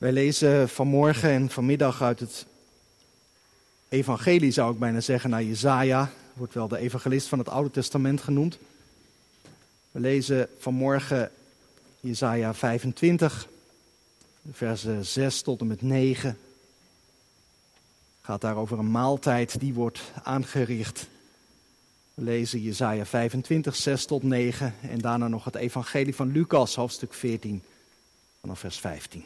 Wij lezen vanmorgen en vanmiddag uit het evangelie, zou ik bijna zeggen, naar Jezaja. Wordt wel de evangelist van het Oude Testament genoemd. We lezen vanmorgen Jezaja 25, versen 6 tot en met 9. Het gaat daar over een maaltijd die wordt aangericht. We lezen Jezaja 25, 6 tot 9 en daarna nog het evangelie van Lucas, hoofdstuk 14, vanaf vers 15.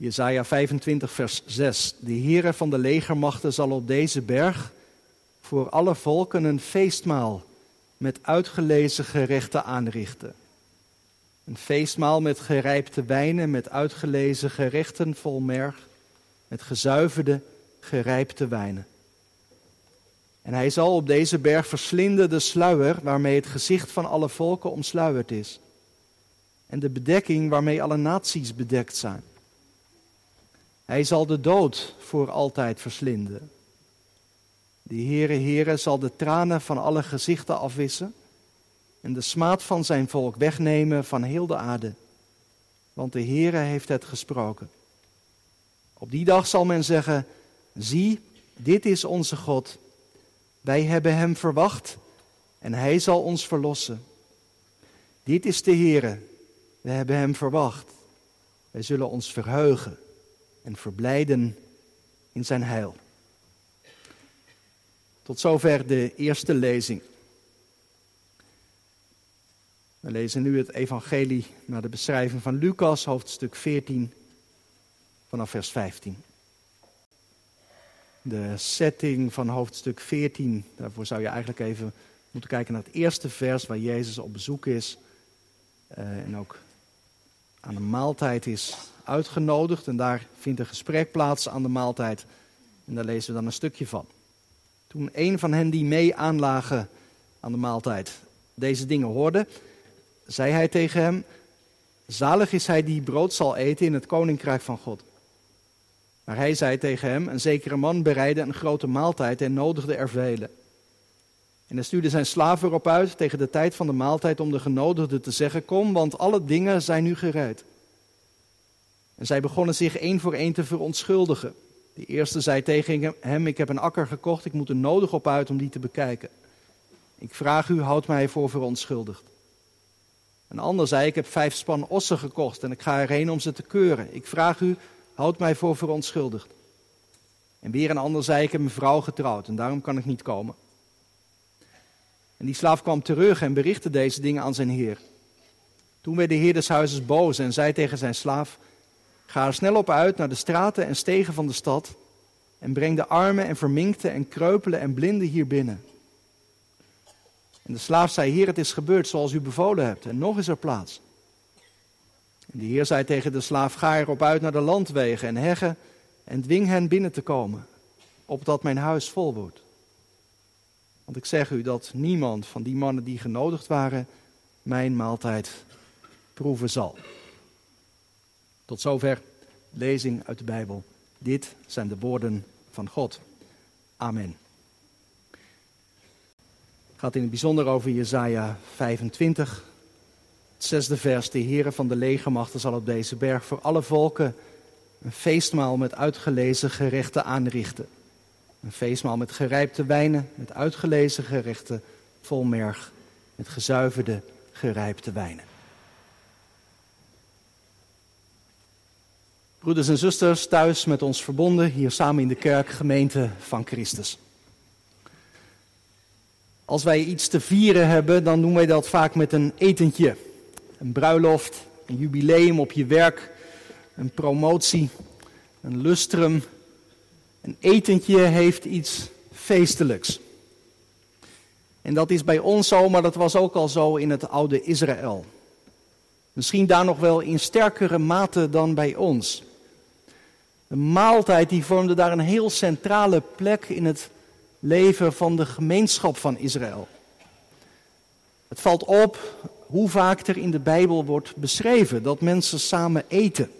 Jesaja 25, vers 6. De Heere van de legermachten zal op deze berg voor alle volken een feestmaal met uitgelezen gerechten aanrichten. Een feestmaal met gerijpte wijnen, met uitgelezen gerechten vol merg, met gezuiverde, gerijpte wijnen. En hij zal op deze berg verslinden de sluier waarmee het gezicht van alle volken omsluierd is. En de bedekking waarmee alle naties bedekt zijn. Hij zal de dood voor altijd verslinden. De Heere Heere zal de tranen van alle gezichten afwissen en de smaad van zijn volk wegnemen van heel de aarde. Want de Heere heeft het gesproken. Op die dag zal men zeggen, zie, dit is onze God. Wij hebben hem verwacht en hij zal ons verlossen. Dit is de Heere, we hebben hem verwacht. Wij zullen ons verheugen en verblijden in zijn heil. Tot zover de eerste lezing. We lezen nu het evangelie naar de beschrijving van Lucas, hoofdstuk 14, vanaf vers 15. De setting van hoofdstuk 14, daarvoor zou je eigenlijk even moeten kijken naar het eerste vers waar Jezus op bezoek is uh, en ook aan de maaltijd is uitgenodigd. En daar vindt een gesprek plaats aan de maaltijd. En daar lezen we dan een stukje van. Toen een van hen die mee aanlagen aan de maaltijd deze dingen hoorde, zei hij tegen hem: Zalig is hij die brood zal eten in het koninkrijk van God. Maar hij zei tegen hem: Een zekere man bereidde een grote maaltijd en nodigde er velen. En hij stuurde zijn slaaf erop uit tegen de tijd van de maaltijd om de genodigden te zeggen: Kom, want alle dingen zijn nu gereed. En zij begonnen zich één voor één te verontschuldigen. De eerste zei tegen hem: Ik heb een akker gekocht, ik moet er nodig op uit om die te bekijken. Ik vraag u, houd mij voor verontschuldigd. Een ander zei: Ik heb vijf span ossen gekocht en ik ga erheen om ze te keuren. Ik vraag u, houd mij voor verontschuldigd. En weer een ander zei: Ik heb mijn vrouw getrouwd en daarom kan ik niet komen. En die slaaf kwam terug en berichtte deze dingen aan zijn heer. Toen werd de heer des huizes boos en zei tegen zijn slaaf: Ga er snel op uit naar de straten en stegen van de stad en breng de armen en verminkten en kreupelen en blinden hier binnen. En de slaaf zei, Heer, het is gebeurd zoals u bevolen hebt en nog is er plaats. En de Heer zei tegen de slaaf, ga erop uit naar de landwegen en heggen en dwing hen binnen te komen, opdat mijn huis vol wordt. Want ik zeg u dat niemand van die mannen die genodigd waren, mijn maaltijd proeven zal. Tot zover lezing uit de Bijbel. Dit zijn de woorden van God. Amen. Het gaat in het bijzonder over Jesaja 25. Het zesde vers. De Heere van de legermachten zal op deze berg voor alle volken een feestmaal met uitgelezen gerechten aanrichten. Een feestmaal met gerijpte wijnen, met uitgelezen gerechten vol merg, met gezuiverde gerijpte wijnen. Broeders en zusters, thuis met ons verbonden, hier samen in de kerk, gemeente van Christus. Als wij iets te vieren hebben, dan doen wij dat vaak met een etentje. Een bruiloft, een jubileum op je werk, een promotie, een lustrum. Een etentje heeft iets feestelijks. En dat is bij ons zo, maar dat was ook al zo in het oude Israël. Misschien daar nog wel in sterkere mate dan bij ons. De maaltijd die vormde daar een heel centrale plek in het leven van de gemeenschap van Israël. Het valt op hoe vaak er in de Bijbel wordt beschreven dat mensen samen eten.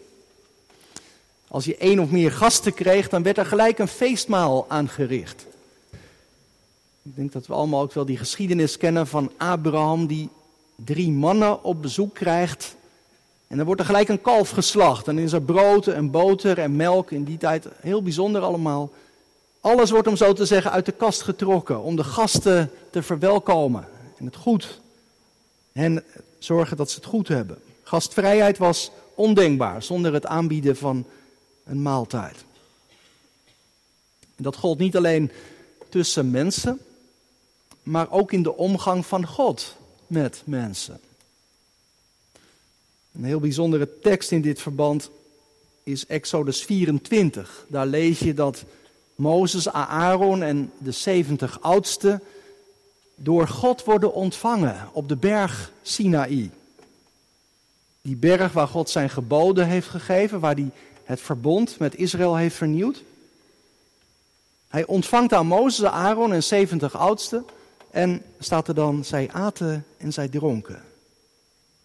Als je één of meer gasten kreeg, dan werd er gelijk een feestmaal aangericht. Ik denk dat we allemaal ook wel die geschiedenis kennen van Abraham die drie mannen op bezoek krijgt. En dan wordt er gelijk een kalf geslacht. En dan is er brood en boter en melk. In die tijd heel bijzonder allemaal. Alles wordt om zo te zeggen uit de kast getrokken. Om de gasten te verwelkomen. En het goed. En zorgen dat ze het goed hebben. Gastvrijheid was ondenkbaar zonder het aanbieden van een maaltijd. Dat gold niet alleen tussen mensen, maar ook in de omgang van God met mensen. Een heel bijzondere tekst in dit verband is Exodus 24. Daar lees je dat Mozes, Aaron en de 70 oudsten door God worden ontvangen op de berg Sinaï. Die berg waar God zijn geboden heeft gegeven, waar hij het verbond met Israël heeft vernieuwd. Hij ontvangt aan Mozes, Aaron en 70 oudsten. En staat er dan, zij aten en zij dronken.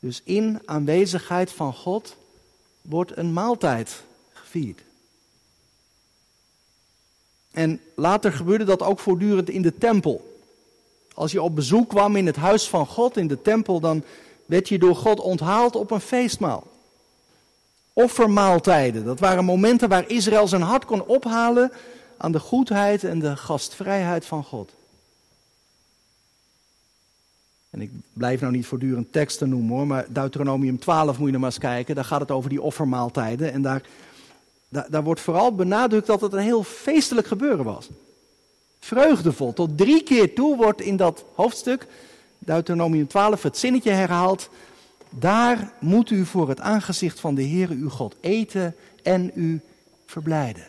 Dus in aanwezigheid van God wordt een maaltijd gevierd. En later gebeurde dat ook voortdurend in de tempel. Als je op bezoek kwam in het huis van God, in de tempel, dan werd je door God onthaald op een feestmaal. Offermaaltijden, dat waren momenten waar Israël zijn hart kon ophalen aan de goedheid en de gastvrijheid van God. En ik blijf nou niet voortdurend teksten noemen hoor, maar Deuteronomium 12 moet je nog maar eens kijken. Daar gaat het over die offermaaltijden. En daar, daar, daar wordt vooral benadrukt dat het een heel feestelijk gebeuren was. Vreugdevol. Tot drie keer toe wordt in dat hoofdstuk, Deuteronomium 12, het zinnetje herhaald. Daar moet u voor het aangezicht van de Heere uw God eten en u verblijden.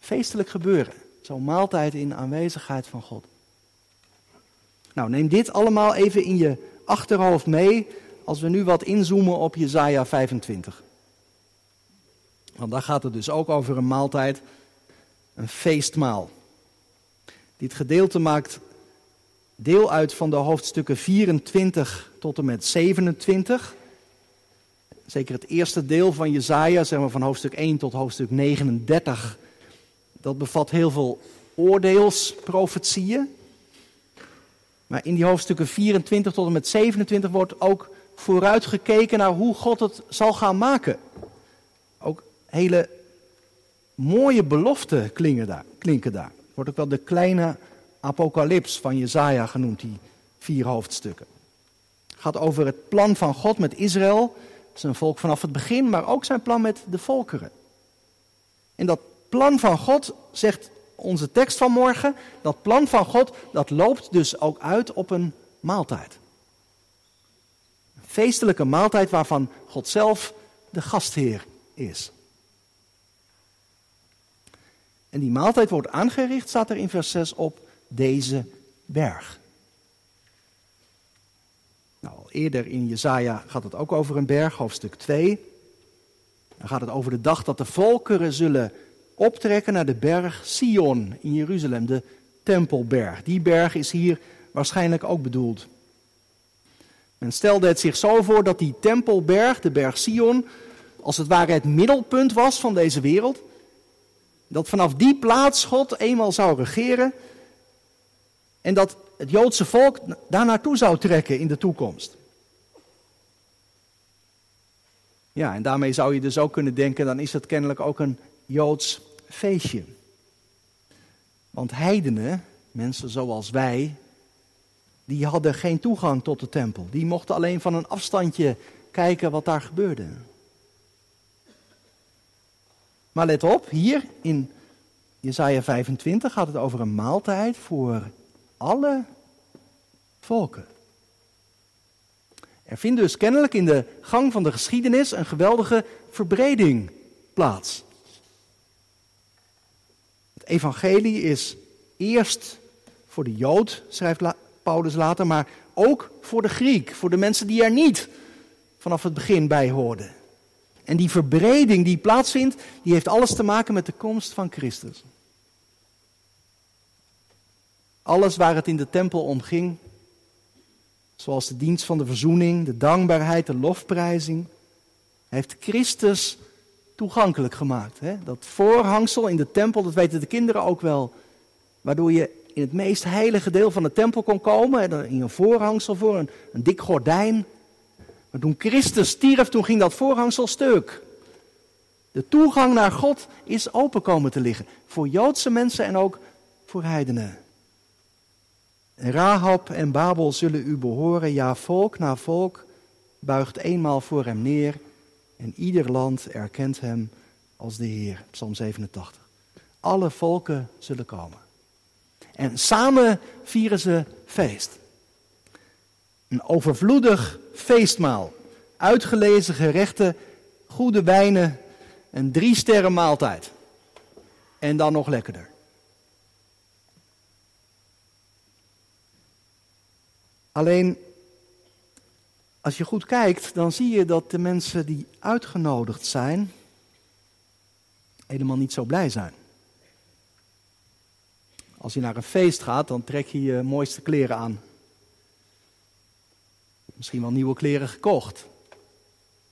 Feestelijk gebeuren. Zo'n maaltijd in aanwezigheid van God. Nou, neem dit allemaal even in je achterhoofd mee als we nu wat inzoomen op Jezaja 25. Want daar gaat het dus ook over een maaltijd, een feestmaal. Dit gedeelte maakt deel uit van de hoofdstukken 24 tot en met 27. Zeker het eerste deel van Jezaja, zeg maar van hoofdstuk 1 tot hoofdstuk 39, dat bevat heel veel oordeelsprofetieën. Maar in die hoofdstukken 24 tot en met 27 wordt ook vooruitgekeken naar hoe God het zal gaan maken. Ook hele mooie beloften klinken daar. Klinken daar. Wordt ook wel de kleine apocalyps van Jezaja genoemd, die vier hoofdstukken. Het gaat over het plan van God met Israël, zijn volk vanaf het begin, maar ook zijn plan met de volkeren. En dat plan van God, zegt onze tekst van morgen, dat plan van God, dat loopt dus ook uit op een maaltijd. Een feestelijke maaltijd waarvan God zelf de gastheer is. En die maaltijd wordt aangericht, staat er in vers 6 op deze berg. Nou, eerder in Jezaja gaat het ook over een berg, hoofdstuk 2. Dan gaat het over de dag dat de volkeren zullen optrekken naar de berg Sion in Jeruzalem, de Tempelberg. Die berg is hier waarschijnlijk ook bedoeld. Men stelde het zich zo voor dat die Tempelberg, de berg Sion, als het ware het middelpunt was van deze wereld. Dat vanaf die plaats God eenmaal zou regeren en dat het Joodse volk daar naartoe zou trekken in de toekomst. Ja, en daarmee zou je dus ook kunnen denken, dan is het kennelijk ook een Joods feestje. Want heidenen, mensen zoals wij, die hadden geen toegang tot de tempel. Die mochten alleen van een afstandje kijken wat daar gebeurde. Maar let op, hier in Jesaja 25 gaat het over een maaltijd voor alle volken. Er vindt dus kennelijk in de gang van de geschiedenis een geweldige verbreding plaats evangelie is eerst voor de Jood, schrijft Paulus later, maar ook voor de Griek, voor de mensen die er niet vanaf het begin bij hoorden. En die verbreding die plaatsvindt, die heeft alles te maken met de komst van Christus. Alles waar het in de tempel om ging, zoals de dienst van de verzoening, de dankbaarheid, de lofprijzing, heeft Christus toegankelijk gemaakt. Hè? Dat voorhangsel in de tempel, dat weten de kinderen ook wel. Waardoor je in het meest heilige deel van de tempel kon komen. En er een voorhangsel voor, een, een dik gordijn. Maar toen Christus stierf, toen ging dat voorhangsel stuk. De toegang naar God is open komen te liggen. Voor Joodse mensen en ook voor heidenen. Rahab en Babel zullen u behoren. Ja, volk na volk buigt eenmaal voor hem neer. En ieder land erkent hem als de Heer. Psalm 87. Alle volken zullen komen. En samen vieren ze feest. Een overvloedig feestmaal. Uitgelezen gerechten, goede wijnen, een drie sterren maaltijd. En dan nog lekkerder. Alleen, als je goed kijkt, dan zie je dat de mensen die uitgenodigd zijn, helemaal niet zo blij zijn. Als je naar een feest gaat, dan trek je je mooiste kleren aan. Misschien wel nieuwe kleren gekocht.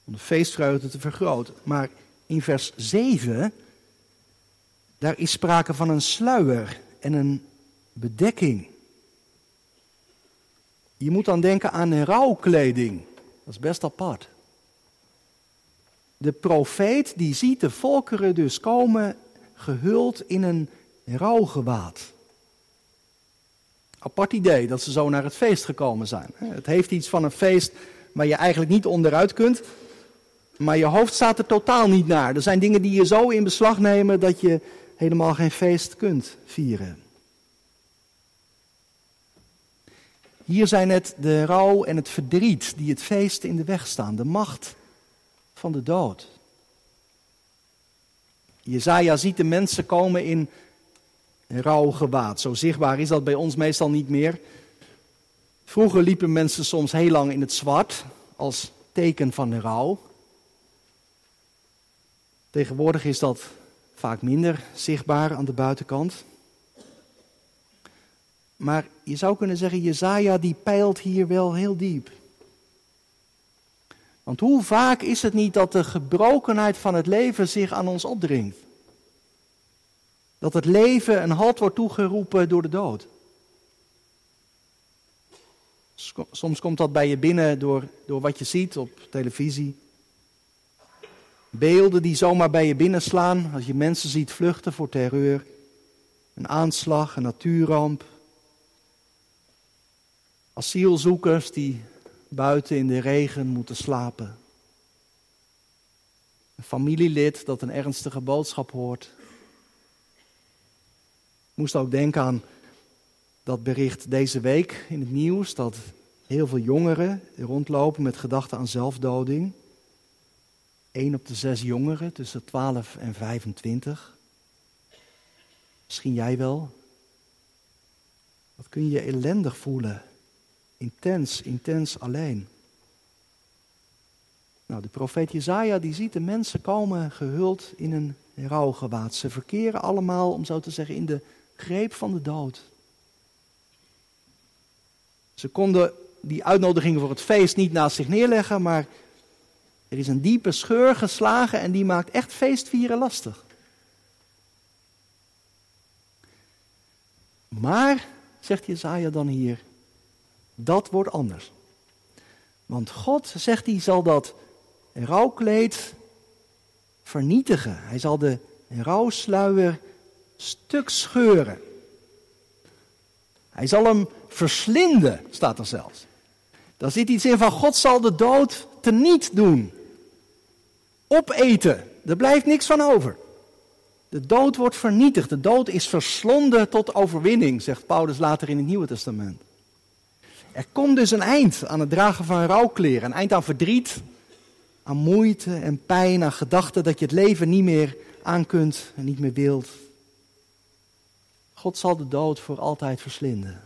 Om de feestvreugde te vergroten. Maar in vers 7, daar is sprake van een sluier en een bedekking. Je moet dan denken aan rouwkleding. Dat is best apart. De profeet die ziet de volkeren dus komen gehuld in een rouwgewaad. Apart idee dat ze zo naar het feest gekomen zijn. Het heeft iets van een feest waar je eigenlijk niet onderuit kunt. Maar je hoofd staat er totaal niet naar. Er zijn dingen die je zo in beslag nemen dat je helemaal geen feest kunt vieren. Hier zijn het de rouw en het verdriet die het feest in de weg staan. De macht van de dood. Jezaja ziet de mensen komen in rouwgewaad. Zo zichtbaar is dat bij ons meestal niet meer. Vroeger liepen mensen soms heel lang in het zwart als teken van de rouw. Tegenwoordig is dat vaak minder zichtbaar aan de buitenkant. Maar je zou kunnen zeggen, Jezaja die peilt hier wel heel diep. Want hoe vaak is het niet dat de gebrokenheid van het leven zich aan ons opdringt? Dat het leven een halt wordt toegeroepen door de dood. Soms komt dat bij je binnen door, door wat je ziet op televisie. Beelden die zomaar bij je binnenslaan als je mensen ziet vluchten voor terreur. Een aanslag, een natuurramp. Asielzoekers die buiten in de regen moeten slapen. Een familielid dat een ernstige boodschap hoort. Ik moest ook denken aan dat bericht deze week in het nieuws dat heel veel jongeren rondlopen met gedachten aan zelfdoding. Eén op de zes jongeren tussen 12 en 25. Misschien jij wel. Wat kun je ellendig voelen Intens, intens alleen. Nou, de profeet Jezaja die ziet de mensen komen gehuld in een rouwgewaad. Ze verkeren allemaal, om zo te zeggen, in de greep van de dood. Ze konden die uitnodiging voor het feest niet naast zich neerleggen, maar er is een diepe scheur geslagen en die maakt echt feestvieren lastig. Maar, zegt Jezaja dan hier, dat wordt anders. Want God, zegt hij, zal dat rouwkleed vernietigen. Hij zal de rouwsluier stuk scheuren. Hij zal hem verslinden, staat er zelfs. Daar zit iets in van God zal de dood teniet doen. Opeten. Er blijft niks van over. De dood wordt vernietigd. De dood is verslonden tot overwinning, zegt Paulus later in het Nieuwe Testament. Er komt dus een eind aan het dragen van rouwkleren. Een eind aan verdriet, aan moeite en pijn, aan gedachten dat je het leven niet meer aan kunt en niet meer wilt. God zal de dood voor altijd verslinden.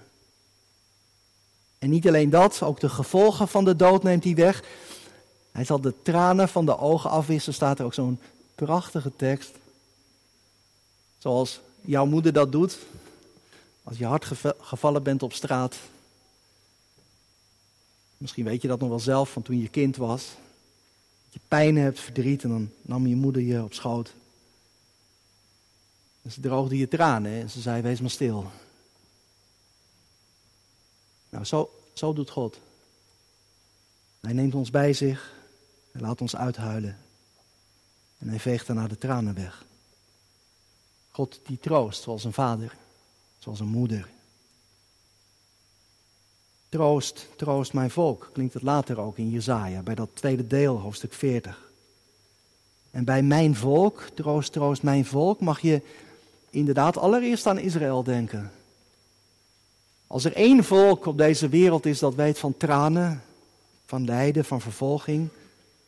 En niet alleen dat, ook de gevolgen van de dood neemt hij weg. Hij zal de tranen van de ogen afwissen, staat er ook zo'n prachtige tekst. Zoals jouw moeder dat doet. Als je hard gevallen bent op straat, Misschien weet je dat nog wel zelf van toen je kind was. Dat je pijn hebt, verdriet en dan nam je moeder je op schoot. En ze droogde je tranen en ze zei, wees maar stil. Nou, zo, zo doet God. Hij neemt ons bij zich, hij laat ons uithuilen en hij veegt daarna de tranen weg. God die troost, zoals een vader, zoals een moeder. Troost, troost mijn volk, klinkt het later ook in Jezaja, bij dat tweede deel, hoofdstuk 40. En bij mijn volk, troost, troost mijn volk, mag je inderdaad allereerst aan Israël denken. Als er één volk op deze wereld is dat weet van tranen, van lijden, van vervolging,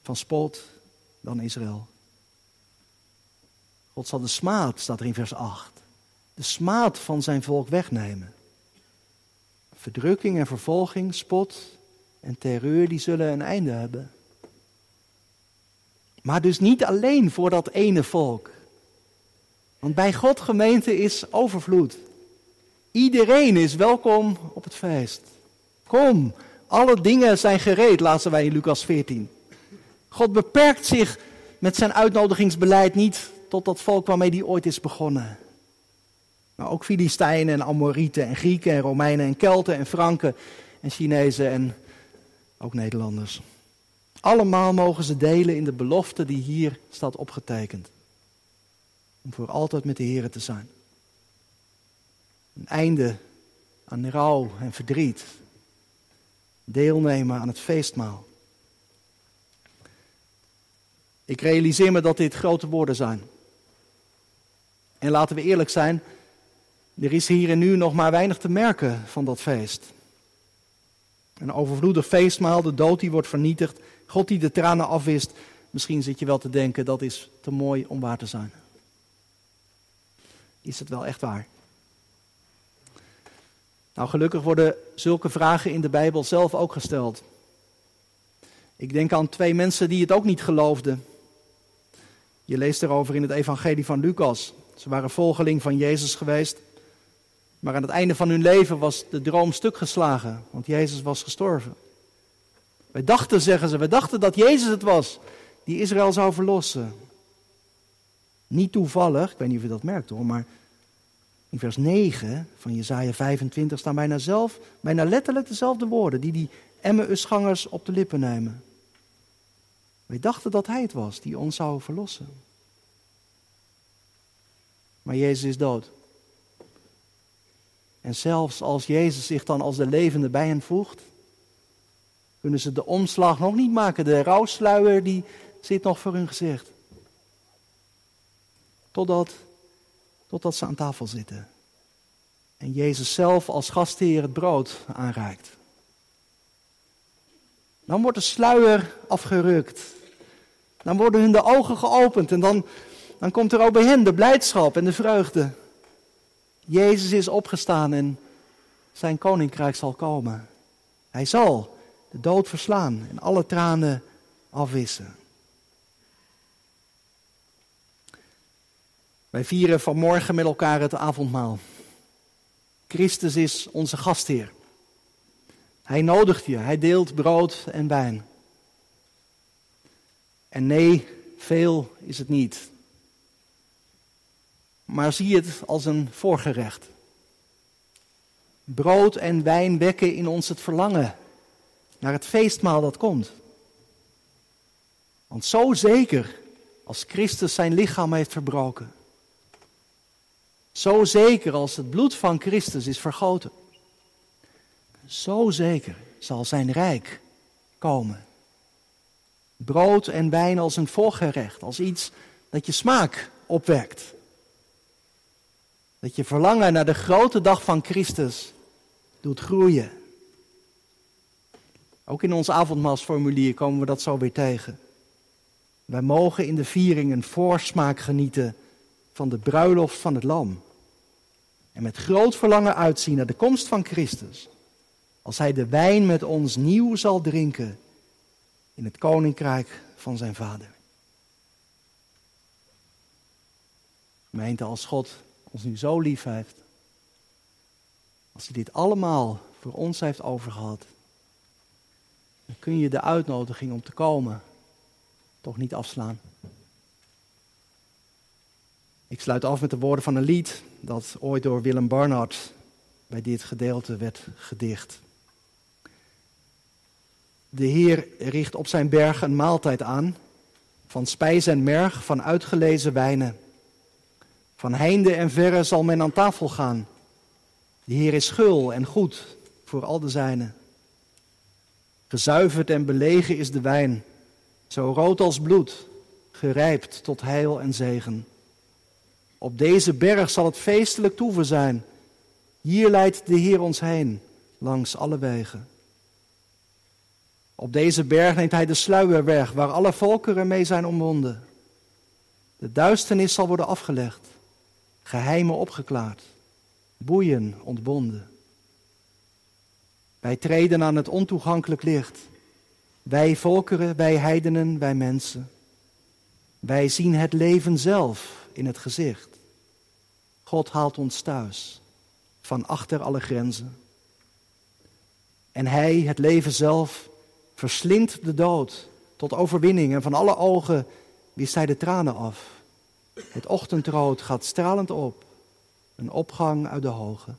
van spot, dan Israël. God zal de smaad, staat er in vers 8, de smaad van zijn volk wegnemen. Verdrukking en vervolging, spot en terreur, die zullen een einde hebben. Maar dus niet alleen voor dat ene volk. Want bij God gemeente is overvloed. Iedereen is welkom op het feest. Kom, alle dingen zijn gereed, laten wij in Lucas 14. God beperkt zich met zijn uitnodigingsbeleid niet tot dat volk waarmee hij ooit is begonnen. Maar ook Filistijnen en Amorieten en Grieken en Romeinen en Kelten en Franken en Chinezen en ook Nederlanders. Allemaal mogen ze delen in de belofte die hier staat opgetekend. Om voor altijd met de Heer te zijn. Een einde aan rouw en verdriet. Deelnemen aan het feestmaal. Ik realiseer me dat dit grote woorden zijn. En laten we eerlijk zijn, er is hier en nu nog maar weinig te merken van dat feest. Een overvloedig feestmaal, de dood die wordt vernietigd, God die de tranen afwist. Misschien zit je wel te denken, dat is te mooi om waar te zijn. Is het wel echt waar? Nou, gelukkig worden zulke vragen in de Bijbel zelf ook gesteld. Ik denk aan twee mensen die het ook niet geloofden. Je leest erover in het Evangelie van Lucas. Ze waren volgeling van Jezus geweest. Maar aan het einde van hun leven was de droom stuk geslagen, want Jezus was gestorven. Wij dachten, zeggen ze, wij dachten dat Jezus het was die Israël zou verlossen. Niet toevallig, ik weet niet of je dat merkt hoor, maar in vers 9 van Jesaja 25 staan bijna zelf, bijna letterlijk dezelfde woorden die die Emmausgangers op de lippen nemen. Wij dachten dat hij het was die ons zou verlossen. Maar Jezus is dood. En zelfs als Jezus zich dan als de levende bij hen voegt, kunnen ze de omslag nog niet maken. De rouwsluier die zit nog voor hun gezicht. Totdat, totdat ze aan tafel zitten. En Jezus zelf als gastheer het brood aanreikt. Dan wordt de sluier afgerukt. Dan worden hun de ogen geopend en dan, dan komt er ook bij hen de blijdschap en de vreugde. Jezus is opgestaan en zijn koninkrijk zal komen. Hij zal de dood verslaan en alle tranen afwissen. Wij vieren vanmorgen met elkaar het avondmaal. Christus is onze gastheer. Hij nodigt je, hij deelt brood en wijn. En nee, veel is het niet. Maar zie het als een voorgerecht. Brood en wijn wekken in ons het verlangen naar het feestmaal dat komt. Want zo zeker als Christus zijn lichaam heeft verbroken, zo zeker als het bloed van Christus is vergoten, zo zeker zal zijn rijk komen. Brood en wijn als een voorgerecht, als iets dat je smaak opwekt. Dat je verlangen naar de grote dag van Christus doet groeien. Ook in ons avondmaalsformulier komen we dat zo weer tegen. Wij mogen in de viering een voorsmaak genieten van de bruiloft van het Lam. En met groot verlangen uitzien naar de komst van Christus. Als Hij de wijn met ons nieuw zal drinken in het koninkrijk van zijn Vader. Gemeente, als God ons nu zo lief heeft. Als Hij dit allemaal voor ons heeft overgehad dan kun je de uitnodiging om te komen toch niet afslaan. Ik sluit af met de woorden van een lied dat ooit door Willem Barnard bij dit gedeelte werd gedicht. De Heer richt op zijn berg een maaltijd aan, van spijs en merg, van uitgelezen wijnen. Van heinde en verre zal men aan tafel gaan. De Heer is gul en goed voor al de zijnen. Gezuiverd en belegen is de wijn, zo rood als bloed, gerijpt tot heil en zegen. Op deze berg zal het feestelijk toeven zijn. Hier leidt de Heer ons heen, langs alle wegen. Op deze berg neemt hij de sluier weg, waar alle volkeren mee zijn omwonden. De duisternis zal worden afgelegd, geheimen opgeklaard, boeien ontbonden. Wij treden aan het ontoegankelijk licht. Wij volkeren, wij heidenen, wij mensen. Wij zien het leven zelf in het gezicht. God haalt ons thuis, van achter alle grenzen. En Hij, het leven zelf, verslindt de dood tot overwinning en van alle ogen wist Hij de tranen af. Het ochtendrood gaat stralend op, een opgang uit de hoge.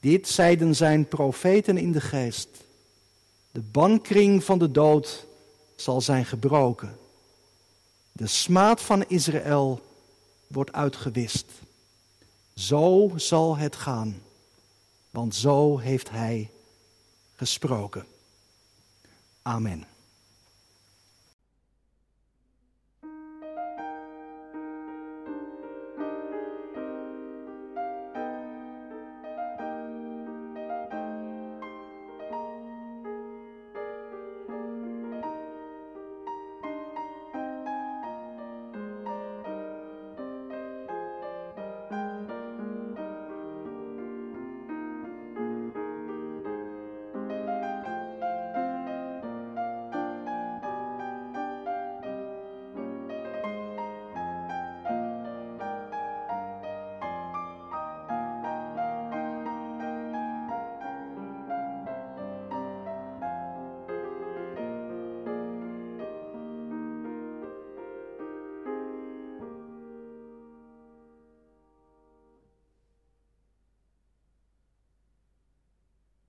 Dit zeiden zijn profeten in de geest. De bankring van de dood zal zijn gebroken. De smaad van Israël wordt uitgewist. Zo zal het gaan, want zo heeft hij gesproken. Amen.